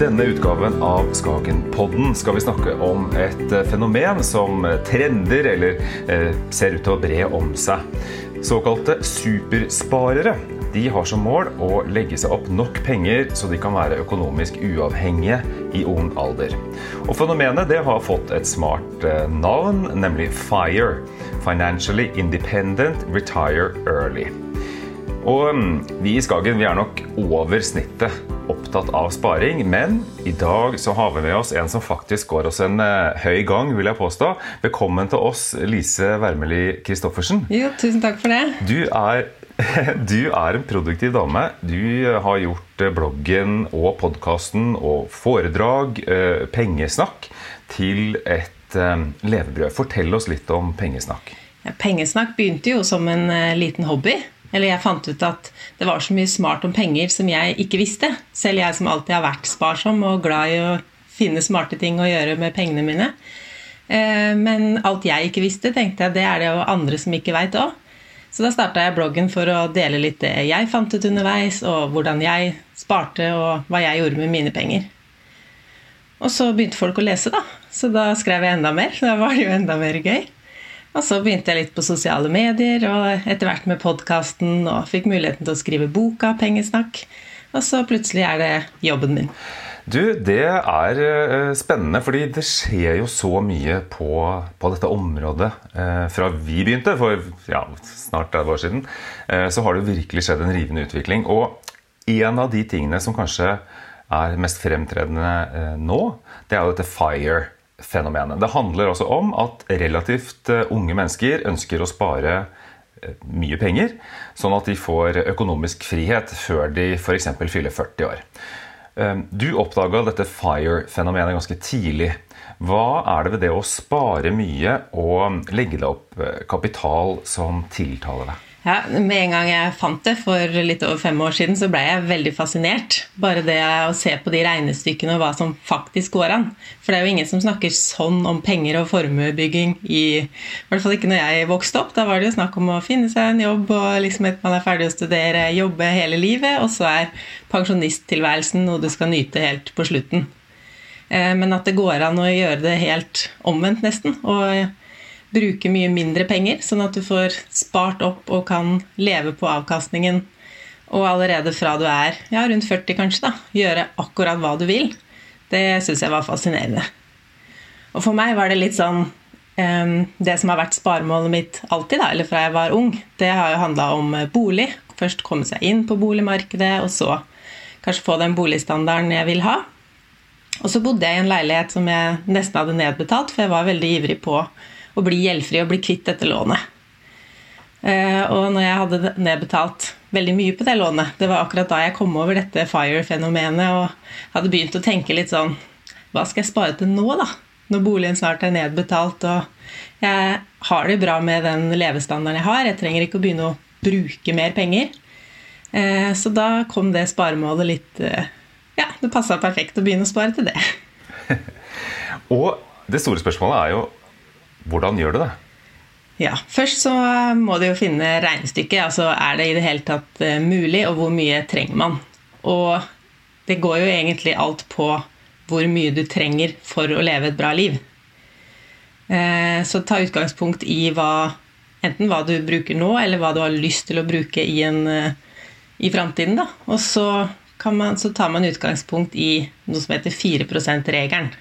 denne utgaven av Skagenpodden skal vi snakke om et eh, fenomen som trender eller eh, ser ut til å bre om seg. Såkalte supersparere. De har som mål å legge seg opp nok penger så de kan være økonomisk uavhengige i ung alder. Og Fenomenet det har fått et smart eh, navn, nemlig FIRE. Financially Independent Retire Early. Og mm, vi i Skagen vi er nok over snittet opptatt av sparing, men i dag så har vi med oss en som faktisk går oss en uh, høy gang, vil jeg påstå. Velkommen til oss, Lise Wermeli Christoffersen. Jo, tusen takk for det. Du er, du er en produktiv dame. Du har gjort eh, bloggen og podkasten og foredrag, pengesnakk, til et levebrød. Fortell oss litt om pengesnakk. Ja, pengesnakk begynte jo som en liten hobby. Eller jeg fant ut at det var så mye smart om penger som jeg ikke visste. Selv jeg som alltid har vært sparsom og glad i å finne smarte ting å gjøre med pengene mine. Eh, men alt jeg ikke visste, tenkte jeg det er det jo andre som ikke veit òg. Så da starta jeg bloggen for å dele litt det jeg fant ut underveis, og hvordan jeg sparte, og hva jeg gjorde med mine penger. Og så begynte folk å lese, da. Så da skrev jeg enda mer. Da var det jo enda mer gøy. Og så begynte jeg litt på sosiale medier, og etter hvert med podkasten, og fikk muligheten til å skrive boka 'Pengesnakk'. Og så plutselig er det jobben min. Du, det er eh, spennende, fordi det skjer jo så mye på, på dette området. Eh, fra vi begynte for ja, snart 30 år siden, eh, så har det virkelig skjedd en rivende utvikling. Og en av de tingene som kanskje er mest fremtredende nå, det er jo dette FIRE fenomenet. Det handler altså om at relativt eh, unge mennesker ønsker å spare eh, mye penger, sånn at de får økonomisk frihet før de f.eks. fyller 40 år. Eh, du oppdaga dette FIRE-fenomenet ganske tidlig. Hva er det ved det å spare mye og legge deg opp kapital som tiltaler deg? Ja, Med en gang jeg fant det for litt over fem år siden, så ble jeg veldig fascinert. Bare det å se på de regnestykkene og hva som faktisk går an. For det er jo ingen som snakker sånn om penger og formuebygging i, hvert fall ikke når jeg vokste opp. Da var det jo snakk om å finne seg en jobb og liksom at man er ferdig å studere, jobbe hele livet, og så er pensjonisttilværelsen noe du skal nyte helt på slutten. Eh, men at det går an å gjøre det helt omvendt, nesten. og bruke mye mindre penger, sånn at du får spart opp og kan leve på avkastningen. Og allerede fra du er ja, rundt 40, kanskje, da, gjøre akkurat hva du vil. Det syns jeg var fascinerende. Og for meg var det litt sånn um, Det som har vært sparemålet mitt alltid, da, eller fra jeg var ung, det har jo handla om bolig. Først komme seg inn på boligmarkedet, og så kanskje få den boligstandarden jeg vil ha. Og så bodde jeg i en leilighet som jeg nesten hadde nedbetalt, for jeg var veldig ivrig på å bli gjeldfri og bli kvitt dette lånet. Eh, og når jeg hadde nedbetalt veldig mye på det lånet, det var akkurat da jeg kom over dette FIRE-fenomenet og hadde begynt å tenke litt sånn Hva skal jeg spare til nå, da? Når boligen snart er nedbetalt og jeg har det bra med den levestandarden jeg har. Jeg trenger ikke å begynne å bruke mer penger. Eh, så da kom det sparemålet litt eh, Ja, det passa perfekt å begynne å spare til det. og det store spørsmålet er jo hvordan gjør du det? Ja, Først så må du jo finne regnestykket. altså Er det i det hele tatt eh, mulig, og hvor mye trenger man? Og det går jo egentlig alt på hvor mye du trenger for å leve et bra liv. Eh, så ta utgangspunkt i hva, enten hva du bruker nå, eller hva du har lyst til å bruke i, en, eh, i framtiden. Og så, man, så tar man utgangspunkt i noe som heter 4 %-regelen.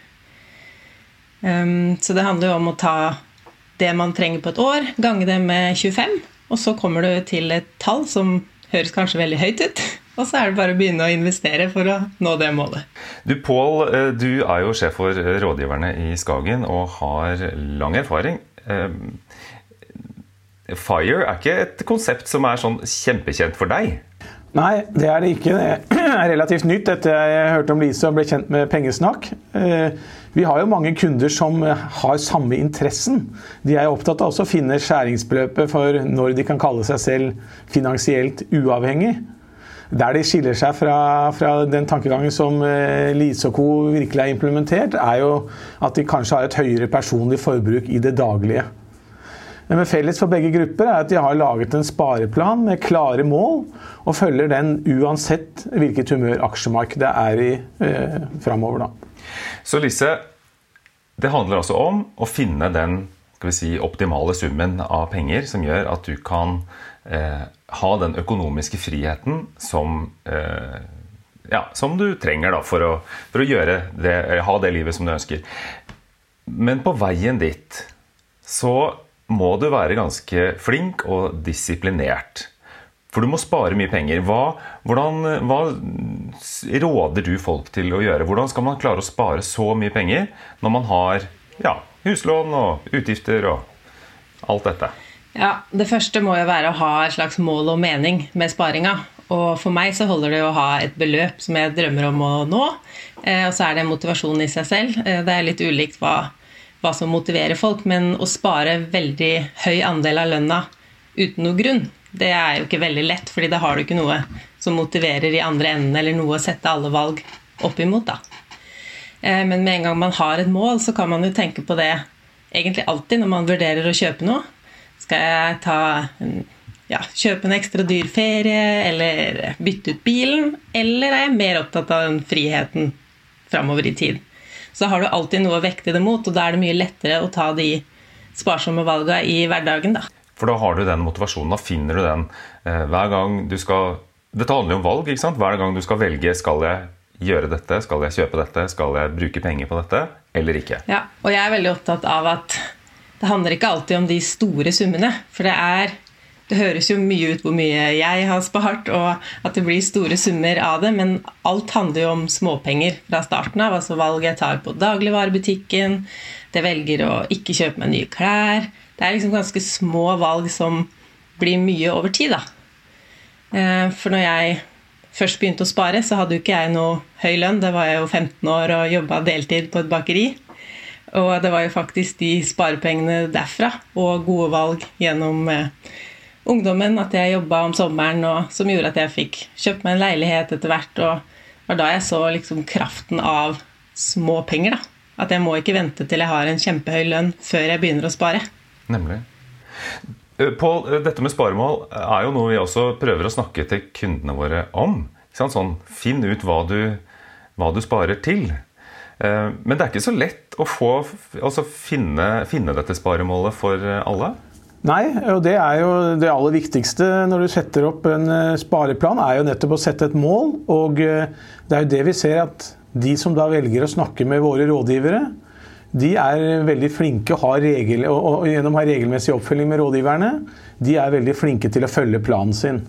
Um, så det handler jo om å ta det man trenger på et år, gange det med 25, og så kommer du til et tall som høres kanskje veldig høyt ut. Og så er det bare å begynne å investere for å nå det målet. Du Pål, eh, du er jo sjef for rådgiverne i Skagen og har lang erfaring. Ehm, FIRE er ikke et konsept som er sånn kjempekjent for deg? Nei, det er det ikke. Det er relativt nytt etter jeg hørte om Lise og ble kjent med pengesnakk. Eh, vi har jo mange kunder som har samme interessen. De er opptatt av å finne skjæringsbeløpet for når de kan kalle seg selv finansielt uavhengig. Der de skiller seg fra, fra den tankegangen som eh, Lise og co. virkelig har implementert, er jo at de kanskje har et høyere personlig forbruk i det daglige. Men felles for begge grupper er at de har laget en spareplan med klare mål, og følger den uansett hvilket humør aksjemarkedet er i eh, framover. Så Lise, det handler altså om å finne den si, optimale summen av penger som gjør at du kan eh, ha den økonomiske friheten som, eh, ja, som du trenger da, for, å, for å det, ha det livet som du ønsker. Men på veien dit så må du være ganske flink og disiplinert. For du må spare mye penger. Hva, hvordan, hva, råder du folk til å gjøre? Hvordan skal man klare å spare så mye penger når man har ja, huslån og utgifter og alt dette? Ja, Det første må jo være å ha et slags mål og mening med sparinga. Og for meg så holder det å ha et beløp som jeg drømmer om å nå. Eh, og så er det motivasjon i seg selv. Eh, det er litt ulikt hva hva som motiverer folk, men å spare veldig høy andel av lønna uten noe grunn, det er jo ikke veldig lett, fordi da har du ikke noe som motiverer i andre enden, eller noe å sette alle valg opp imot. da. Eh, men med en gang man har et mål, så kan man jo tenke på det egentlig alltid når man vurderer å kjøpe noe. Skal jeg ta ja, kjøpe en ekstra dyr ferie, eller bytte ut bilen? Eller er jeg mer opptatt av den friheten framover i tid? Så har du alltid noe å vekte det mot, og da er det mye lettere å ta de sparsomme valgene i hverdagen. da. For da har du den motivasjonen, da finner du den eh, hver gang du skal Dette handler jo om valg. ikke sant? Hver gang du skal velge skal jeg gjøre dette, skal jeg kjøpe dette, skal jeg bruke penger på dette, eller ikke. Ja, og jeg er veldig opptatt av at det handler ikke alltid om de store summene. For det er det høres jo mye ut hvor mye jeg har spart, og at det blir store summer av det, men alt handler jo om småpenger fra starten av. Altså valg jeg tar på dagligvarebutikken, det velger å ikke kjøpe meg nye klær. Det er liksom ganske små valg som blir mye over tid, da. Eh, for når jeg først begynte å spare, så hadde jo ikke jeg noe høy lønn. Da var jeg jo 15 år og jobba deltid på et bakeri. Og det var jo faktisk de sparepengene derfra og gode valg gjennom eh, ungdommen at jeg jobba om sommeren, og, som gjorde at jeg fikk kjøpt meg en leilighet etter hvert. Og var da jeg så liksom kraften av små penger. da. At jeg må ikke vente til jeg har en kjempehøy lønn før jeg begynner å spare. Nemlig. Eh, Pål, eh, dette med sparemål er jo noe vi også prøver å snakke til kundene våre om. Sånn, Finn ut hva du, hva du, sparer til. Eh, men det er ikke så lett å få, altså finne, finne dette sparemålet for alle? Nei, og det er jo det aller viktigste når du setter opp en eh, spareplan, er jo nettopp å sette et mål. Og eh, det er jo det vi ser at de som da velger å snakke med våre rådgivere, de er veldig flinke og, regel, og gjennom å ha regelmessig oppfølging med rådgiverne, de er veldig flinke til å følge planen sin.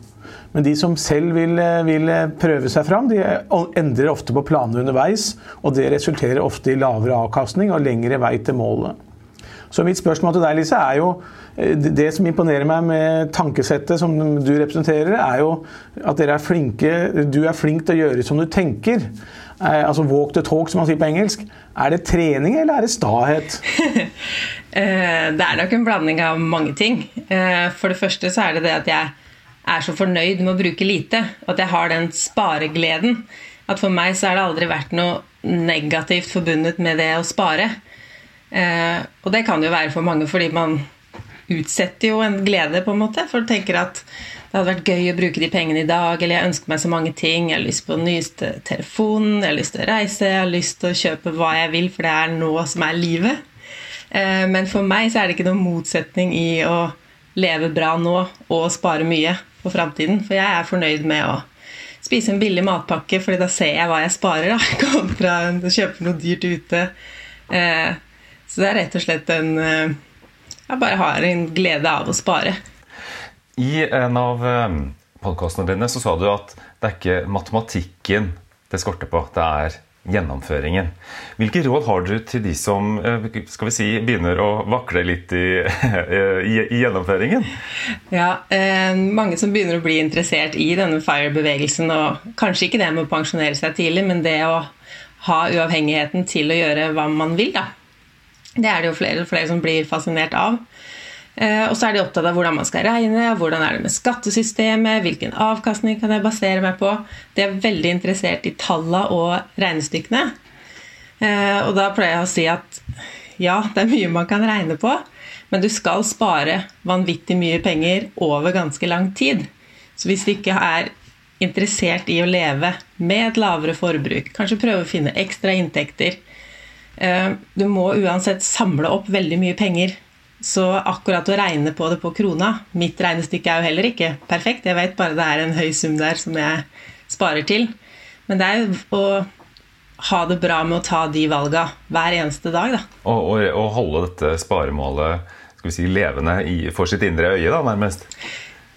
Men de som selv vil, eh, vil prøve seg fram, de endrer ofte på planene underveis. Og det resulterer ofte i lavere avkastning og lengre vei til målet. Så mitt spørsmål til deg, Lise, er jo eh, Det som imponerer meg med tankesettet som du representerer, er jo at dere er flinke Du er flink til å gjøre som du tenker. Eh, altså walk the talk, som man sier på engelsk. Er det trening, eller er det stahet? Eh, det er nok en blanding av mange ting. For det første så er det det at jeg er så fornøyd med å bruke lite. At jeg har den sparegleden. At for meg så har det aldri vært noe negativt forbundet med det å spare. Eh, og det kan jo være for mange fordi man utsetter jo en glede, på en måte. For du tenker at det hadde vært gøy å bruke de pengene i dag, eller jeg ønsker meg så mange ting. Jeg har lyst på den nyeste telefonen, jeg har lyst til å reise, jeg har lyst til å kjøpe hva jeg vil, for det er nå som er livet. Eh, men for meg så er det ikke noen motsetning i å leve bra nå og spare mye for framtiden. For jeg er fornøyd med å spise en billig matpakke, fordi da ser jeg hva jeg sparer, da, kontra å kjøpe noe dyrt ute. Så det er rett og slett en eh, Jeg bare har en glede av å spare. I en av eh, podkastene dine så sa du at det er ikke matematikken det skorter på, det er gjennomføringen. Hvilke råd har du til de som eh, skal vi si, begynner å vakle litt i, i, i gjennomføringen? Ja, eh, Mange som begynner å bli interessert i denne FIRE-bevegelsen. og Kanskje ikke det med å pensjonere seg tidlig, men det å ha uavhengigheten til å gjøre hva man vil. da. Det er det jo flere og flere som blir fascinert av. Eh, og så er de opptatt av hvordan man skal regne, hvordan er det med skattesystemet, hvilken avkastning kan jeg basere meg på. De er veldig interessert i tallene og regnestykkene. Eh, og da pleier jeg å si at ja, det er mye man kan regne på, Men du skal spare vanvittig mye penger over ganske lang tid. Så hvis du ikke er interessert i å leve med et lavere forbruk, kanskje prøve å finne ekstra inntekter Du må uansett samle opp veldig mye penger. Så akkurat å regne på det på krona Mitt regnestykke er jo heller ikke perfekt. Jeg vet bare det er en høy sum der som jeg sparer til. Men det er jo å ha det bra med å ta de valga hver eneste dag. Da. Og, og, og holde dette sparemålet skal vi si, levende i, for sitt indre øye, da, nærmest?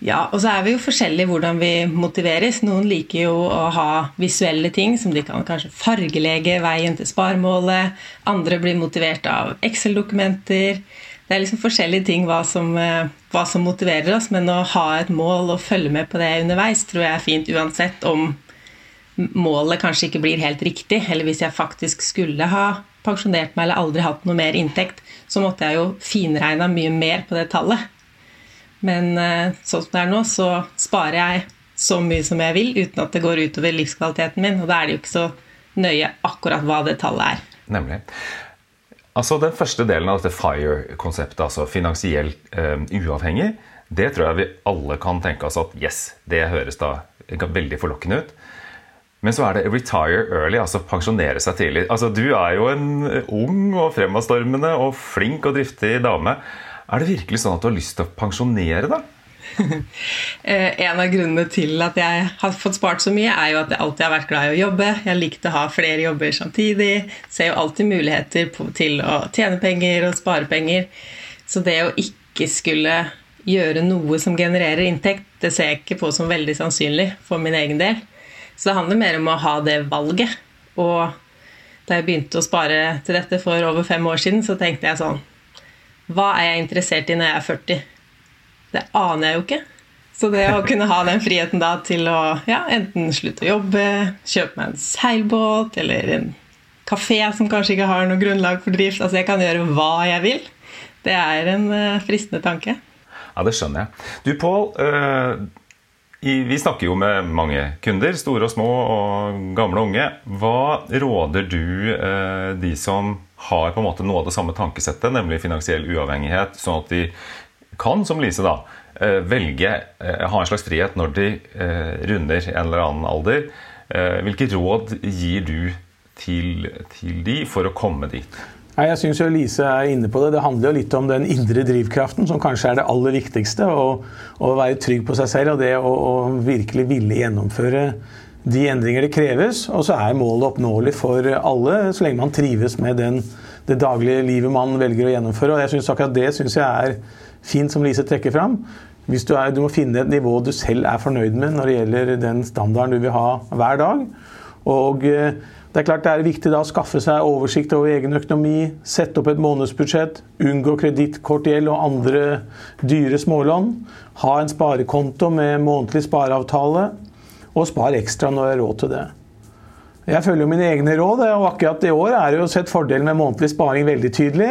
Ja, og så er vi jo forskjellige hvordan vi motiveres. Noen liker jo å ha visuelle ting som de kan kanskje fargelege veien til sparemålet. Andre blir motivert av Excel-dokumenter. Det er liksom forskjellige ting hva som, eh, hva som, motiverer oss, men å ha et mål og følge med på det underveis tror jeg er fint uansett om målet kanskje ikke blir helt riktig. Eller hvis jeg faktisk skulle ha pensjonert meg eller aldri hatt noe mer inntekt, så måtte jeg jo finregna mye mer på det tallet. Men eh, sånn som det er nå, så sparer jeg så mye som jeg vil uten at det går utover livskvaliteten min. Og da er det jo ikke så nøye akkurat hva det tallet er. Nemlig. Altså Den første delen av dette FIRE-konseptet, altså finansielt eh, uavhengig, det tror jeg vi alle kan tenke oss at yes, det høres da veldig forlokkende ut. Men så er det retire early, altså pensjonere seg tidlig. Altså Du er jo en ung og fremadstormende og flink og driftig dame. Er det virkelig sånn at du har lyst til å pensjonere deg? Eh, en av grunnene til at jeg har fått spart så mye, er jo at jeg alltid har vært glad i å jobbe. Jeg likte å ha flere jobber samtidig. Ser jo alltid muligheter til å tjene penger og spare penger. Så det å ikke skulle gjøre noe som genererer inntekt, det ser jeg ikke på som veldig sannsynlig for min egen del. Så det handler mer om å ha det valget. Og da jeg begynte å spare til dette for over fem år siden, så tenkte jeg sånn Hva er jeg interessert i når jeg er 40? Det aner jeg jo ikke. Så det å kunne ha den friheten da til å ja, enten slutte å jobbe, kjøpe meg en seilbåt eller en kafé som kanskje ikke har noe grunnlag for drift Altså jeg kan gjøre hva jeg vil. Det er en uh, fristende tanke. Ja, det skjønner jeg. Du, Pål. Vi snakker jo med mange kunder, store og små og gamle og unge. Hva råder du eh, de som har på en måte noe av det samme tankesettet, nemlig finansiell uavhengighet, sånn at de kan, som Lise, da, eh, velge, eh, ha en slags frihet når de runder en eller annen alder. Hvilke råd gir du til, til de for å komme dit? Nei, jeg syns Lise er inne på det. Det handler jo litt om den indre drivkraften, som kanskje er det aller viktigste. Å, være trygg på seg selv og det å, å, virkelig ville gjennomføre de endringer det kreves. Og så er målet oppnåelig for alle, så lenge man trives med den, det daglige livet man velger å gjennomføre. Og jeg synes akkurat det syns jeg er fint, som Lise trekker fram. Hvis du, er, du må finne et nivå du selv er fornøyd med når det gjelder den standarden du vil ha hver dag. Og eh, det er klart det er viktig da å skaffe seg oversikt over egen økonomi, sette opp et månedsbudsjett, unngå kredittkortgjeld og andre dyre smålån, ha en sparekonto med månedlig spareavtale, og spar ekstra når det har råd til det. Jeg følger jo mine egne råd, og akkurat i år er det jo sett fordelen med månedlig sparing veldig tydelig.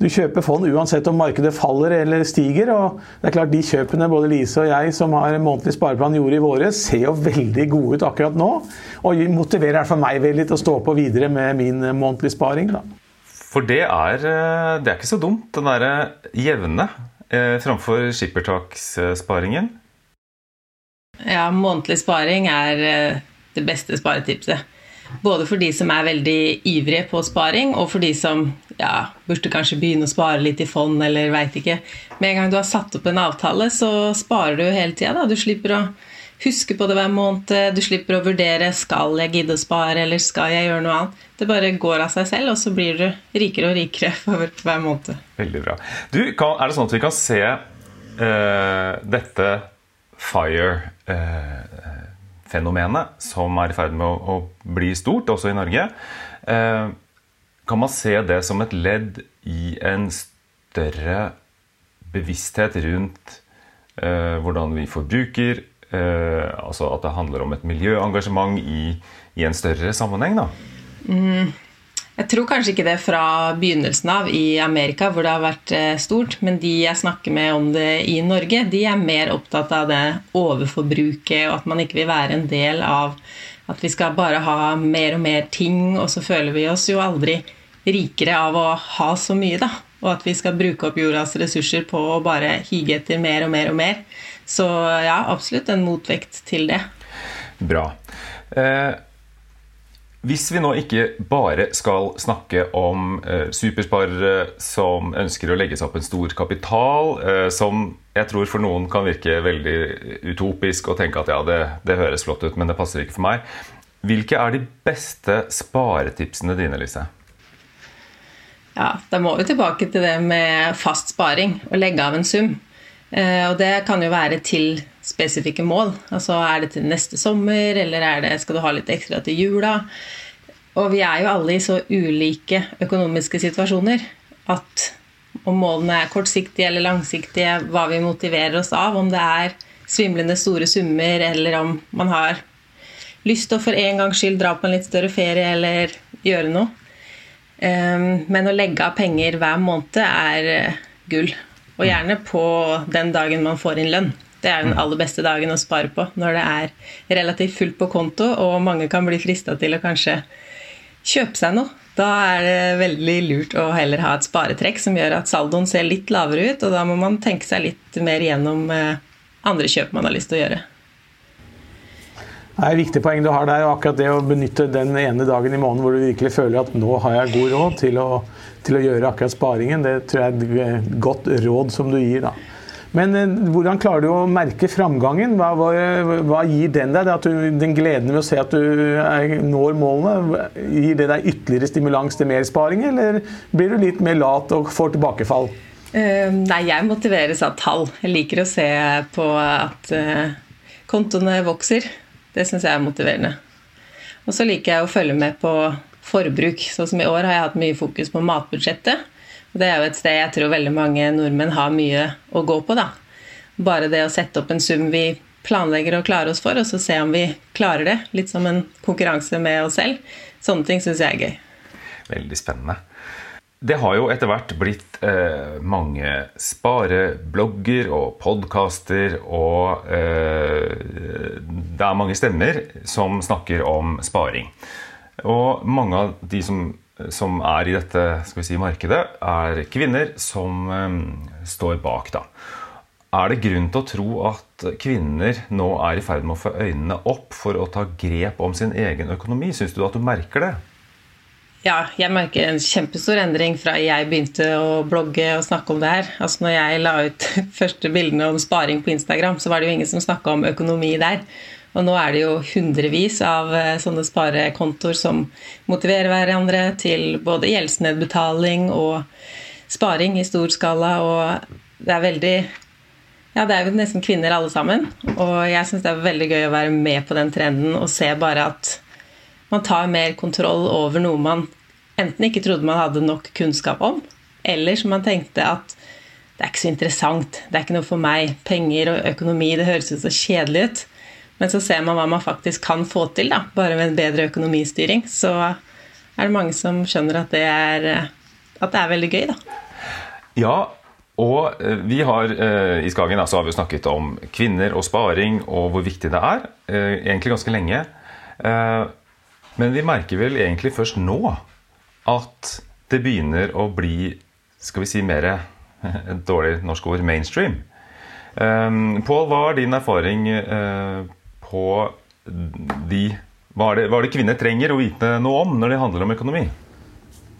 Du kjøper fond uansett om markedet faller eller stiger. og det er klart De kjøpene både Lise og jeg som har månedlig spareplan gjorde i våre, ser jo veldig gode ut akkurat nå. Og motiverer for meg veldig til å stå på videre med min månedlig sparing. da. For det er, eh, det er ikke så dumt, den derre jevne eh, framfor skippertakssparingen? Ja, månedlig sparing er eh, det beste sparetipset. Både for de som er veldig ivrige på sparing, og for de som ja, burde kanskje begynne å spare litt i fond, eller veit ikke. Med en gang du har satt opp en avtale, så sparer du hele tida. Du slipper å huske på det hver måned. Du slipper å vurdere skal jeg gidde å spare, eller skal jeg gjøre noe annet. Det bare går av seg selv, og så blir du rikere og rikere for hver måned. Veldig bra. Du, er det sånn at vi kan se uh, dette FIRE uh, fenomenet som er i ferd med å, å bli stort, også i Norge. Eh, kan man se det som et ledd i en større bevissthet rundt eh, hvordan vi forbruker? Eh, altså at det handler om et miljøengasjement i, i en større sammenheng? da? Mm. Jeg tror kanskje ikke det fra begynnelsen av i Amerika, hvor det har vært eh, stort. Men de jeg snakker med om det i Norge, de er mer opptatt av det overforbruket, og at man ikke vil være en del av at vi skal bare ha mer og mer ting, og så føler vi oss jo aldri rikere av å ha så mye, da. og at vi skal bruke opp jordas ressurser på å bare hige etter mer og mer og mer. Så ja, absolutt en motvekt til det. Bra. Eh, hvis vi nå ikke bare skal snakke om eh, supersparere som ønsker å legge seg opp en stor kapital, eh, som jeg tror for noen kan virke veldig utopisk og tenke at ja, det, det høres flott ut, men det passer ikke for meg. Hvilke er de beste sparetipsene dine, Lise? Ja, Da må vi tilbake til det med fast sparing og legge av en sum. Eh, og det kan jo være til spesifikke mål. Altså er det til neste sommer, eller er det, skal du ha litt ekstra til jula? Og vi er jo alle i så ulike økonomiske situasjoner at om målene er kortsiktige eller langsiktige, hva vi motiverer oss av, om det er svimlende store summer, eller om man har lyst til å for en gangs skyld dra på en litt større ferie eller gjøre noe. Ehm, men å legge av penger hver måned er eh, gull. Og gjerne på den dagen man får inn lønn. Det er den aller beste dagen å spare på når det er relativt fullt på konto, og mange kan bli frista til å kanskje kjøpe seg noe. Da er det veldig lurt å heller ha et sparetrekk som gjør at saldoen ser litt lavere ut, og da må man tenke seg litt mer gjennom eh, andre kjøp man har lyst til å gjøre. Det er et viktig poeng du har der, akkurat det å benytte den ene dagen i måneden hvor du virkelig føler at nå har jeg god råd til å, til å gjøre akkurat sparingen. Det tror jeg er et godt råd som du gir. da. Men eh, hvordan klarer du å merke framgangen? Hva, hva, hva gir den deg? Du, den gleden ved å se at du er, når målene, gir det deg ytterligere stimulans til mer sparing, eller blir du litt mer lat og får tilbakefall? Uh, nei, jeg motiveres av tall. Jeg liker å se på at uh, kontoene vokser. Det syns jeg er motiverende. Og så liker jeg å følge med på forbruk. Sånn som i år har jeg hatt mye fokus på matbudsjettet. Det er jo et sted jeg tror veldig mange nordmenn har mye å gå på. da. Bare det å sette opp en sum vi planlegger å klare oss for, og så se om vi klarer det. Litt som en konkurranse med oss selv. Sånne ting syns jeg er gøy. Veldig spennende. Det har jo etter hvert blitt eh, mange spareblogger og podkaster, og eh, det er mange stemmer som snakker om sparing. Og mange av de som som er i dette si, markedet, er kvinner som um, står bak. Da. Er det grunn til å tro at kvinner nå er i ferd med å få øynene opp for å ta grep om sin egen økonomi? Syns du at du merker det? Ja, jeg merker en kjempestor endring fra jeg begynte å blogge og snakke om det her. Altså når jeg la ut første bildene om sparing på Instagram, så var det jo ingen som snakka om økonomi der. Og nå er det jo hundrevis av eh, sånne sparekontoer som motiverer hverandre til både gjeldsnedbetaling og sparing i stor skala. Og det er veldig Ja, det er jo nesten kvinner alle sammen. Og jeg syns det er veldig gøy å være med på den trenden og se bare at man tar mer kontroll over noe man enten ikke trodde man hadde nok kunnskap om, eller som man tenkte at det er ikke så interessant, det er ikke noe for meg. Penger og økonomi, det høres ut så kjedelig ut. Men så ser man hva man faktisk kan få til, da, bare med en bedre økonomistyring. Så er det mange som skjønner at det er, at det er veldig gøy, da. Ja, og eh, vi har eh, i Skagen altså, har vi snakket om kvinner og sparing og hvor viktig det er. Eh, egentlig ganske lenge. Men vi merker vel egentlig først nå at det begynner å bli skal vi si mer et dårlig norsk ord mainstream. Pål, hva er din erfaring på de hva er, det, hva er det kvinner trenger å vite noe om når det handler om økonomi?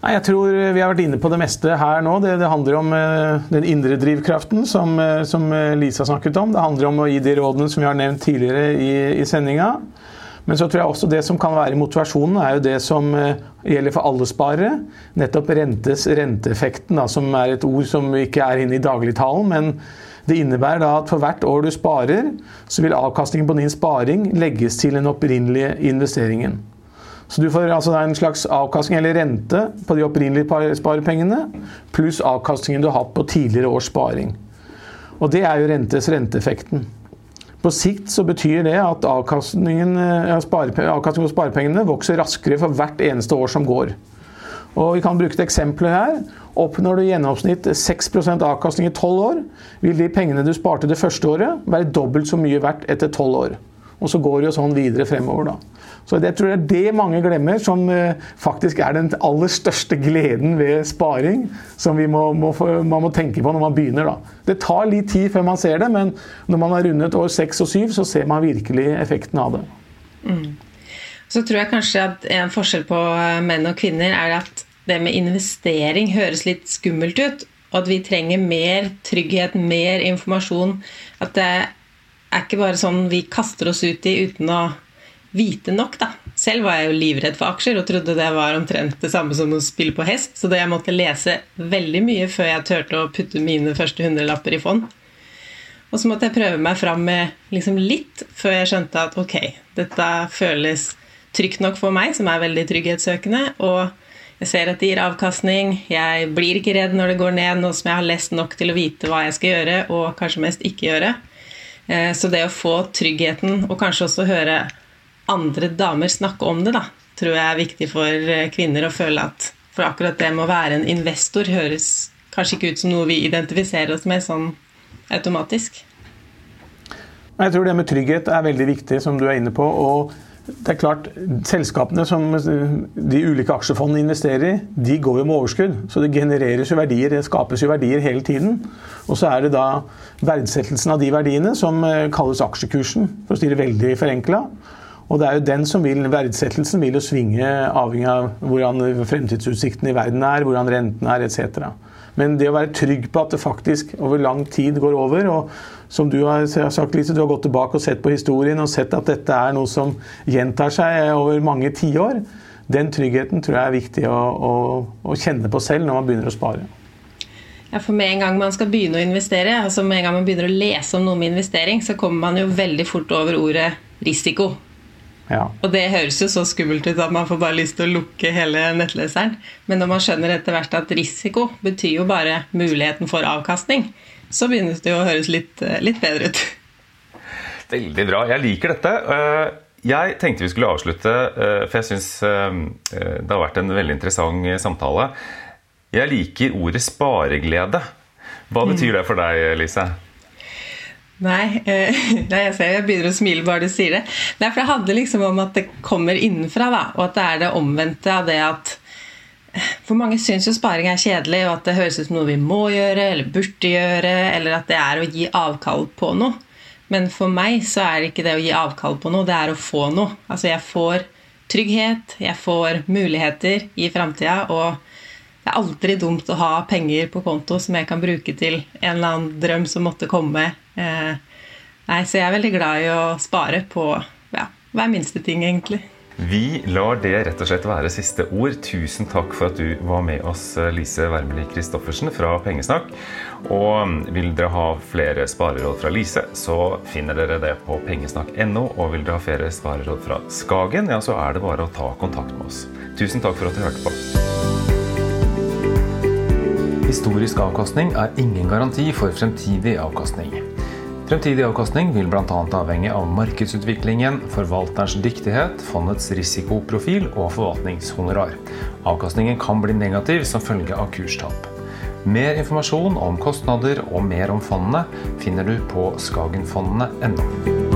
Nei, jeg tror Vi har vært inne på det meste her nå. Det, det handler om uh, den indre drivkraften som, uh, som, eh, Lisa snakket om. Det handler om å gi de rådene som vi har nevnt tidligere i, i sendinga. Men så tror jeg også det som kan være motivasjonen, er jo det som uh, gjelder for alle sparere. Nettopp rentes renteeffekten, da, som er et ord som ikke er inne i dagligtalen. men det innebærer da at for hvert år du sparer, så vil avkastningen på din sparing legges til den opprinnelige investeringen. Så du får altså en slags avkastning eller rente på de opprinnelige sparepengene, pluss avkastningen du har hatt på tidligere års sparing. Og det er jo rentes renteeffekten. På sikt så betyr det at avkastningen, eh, avkastningen på sparepengene vokser raskere for hvert eneste år som går. Og Vi kan bruke et eksempel her. Oppnår du i gjennomsnitt 6% avkastning i 12 år, vil de pengene du sparte det første året, være dobbelt så mye verdt etter 12 år. Og så går det jo sånn videre fremover, da. Så jeg tror det er det mange glemmer, som eh, faktisk er den aller største gleden ved sparing. Som må, må, man må tenke på når man begynner. Da. Det tar litt tid før man ser det, men når man har rundet år seks og syv, så ser man virkelig effekten av det. Mm. Så tror jeg kanskje at en forskjell på eh, menn og kvinner er at det med investering høres litt skummelt ut. Og at vi trenger mer trygghet, mer informasjon. At det er ikke bare sånn vi kaster oss ut i uten å vite nok, da. Selv var jeg jo livredd for aksjer og trodde det var omtrent det samme som å spille på hest, så jeg måtte lese veldig mye før jeg turte å putte mine første hundrelapper i fond. Og så måtte jeg prøve meg fram med liksom litt før jeg skjønte at ok, dette føles trygt nok for meg, som er veldig trygghetssøkende, og jeg ser at det gir avkastning. Jeg blir ikke redd når det går ned, nå som jeg har lest nok til å vite hva jeg skal gjøre, og kanskje mest ikke gjøre. Eh, så det å få tryggheten, og kanskje også høre andre damer snakke om det, da, tror jeg er viktig for eh, kvinner å føle at For akkurat det med å være en investor høres kanskje ikke ut som noe vi identifiserer oss med sånn automatisk. Jeg tror det med trygghet er veldig viktig, som du er inne på. og det er klart, Selskapene som de ulike aksjefondene investerer i, de går jo med overskudd. Så det genereres jo verdier, det skapes jo verdier hele tiden. Og så er det da verdsettelsen av de verdiene som eh, kalles aksjekursen, for å si det veldig forenkla. Og det er jo den som vil, Verdsettelsen vil jo svinge avhengig av hvordan fremtidsutsiktene i verden er, hvordan renten er etc. Men det å være trygg på at det faktisk over lang tid går over, og som du har sagt, Lise, du har gått tilbake og sett på historien og sett at dette er noe som gjentar seg over mange tiår, den tryggheten tror jeg er viktig å, å, å kjenne på selv når man begynner å spare. Ja, for Med en gang man skal begynne å investere, altså med en gang man begynner å lese om noe med investering, så kommer man jo veldig fort over ordet risiko. Ja. Og det høres jo så skummelt ut at man får bare lyst til å lukke hele nettleseren. Men når man skjønner etter hvert at risiko betyr jo bare muligheten for avkastning, så begynner det jo å høres litt, eh, litt bedre ut. Veldig bra. Jeg liker dette. Eh, jeg tenkte vi skulle avslutte, eh, for jeg syns det har vært en veldig interessant samtale. Jeg liker ordet spareglede. Hva betyr det for deg, Lise? Nei, eh, jeg ser jeg begynner å smile bare du sier det. Nei, for det handler liksom om at det kommer innenfra, da, og at det er det omvendte av det at eh, For mange syns jo sparing er kjedelig, og at det høres ut som noe vi må gjøre eller burde gjøre, eller at det er å gi avkall på noe. Men for meg så er det ikke det å gi avkall på noe, det er å få noe. Altså jeg får trygghet, jeg får muligheter i framtida, og det er aldri dumt å ha penger på konto som jeg kan bruke til en eller annen drøm som måtte komme Eh, nei, så jeg er veldig glad i å spare på ja, hver minste ting, egentlig. Vi lar det rett og slett være siste ord. Tusen takk for at du var med oss, Lise Wermeli Christoffersen fra Pengesnakk. Og vil dere ha flere spareråd fra Lise, så finner dere det på pengesnakk.no. Og vil dere ha flere spareråd fra Skagen, ja, så er det bare å ta kontakt med oss. Tusen takk for at du hørte på. Historisk avkastning er ingen garanti for fremtidig avkastning. Fremtidig avkastning vil bl.a. avhenge av markedsutviklingen, forvalterens dyktighet, fondets risikoprofil og forvaltningshonorar. Avkastningen kan bli negativ som følge av kurstap. Mer informasjon om kostnader og mer om fondene finner du på skagenfondene.no.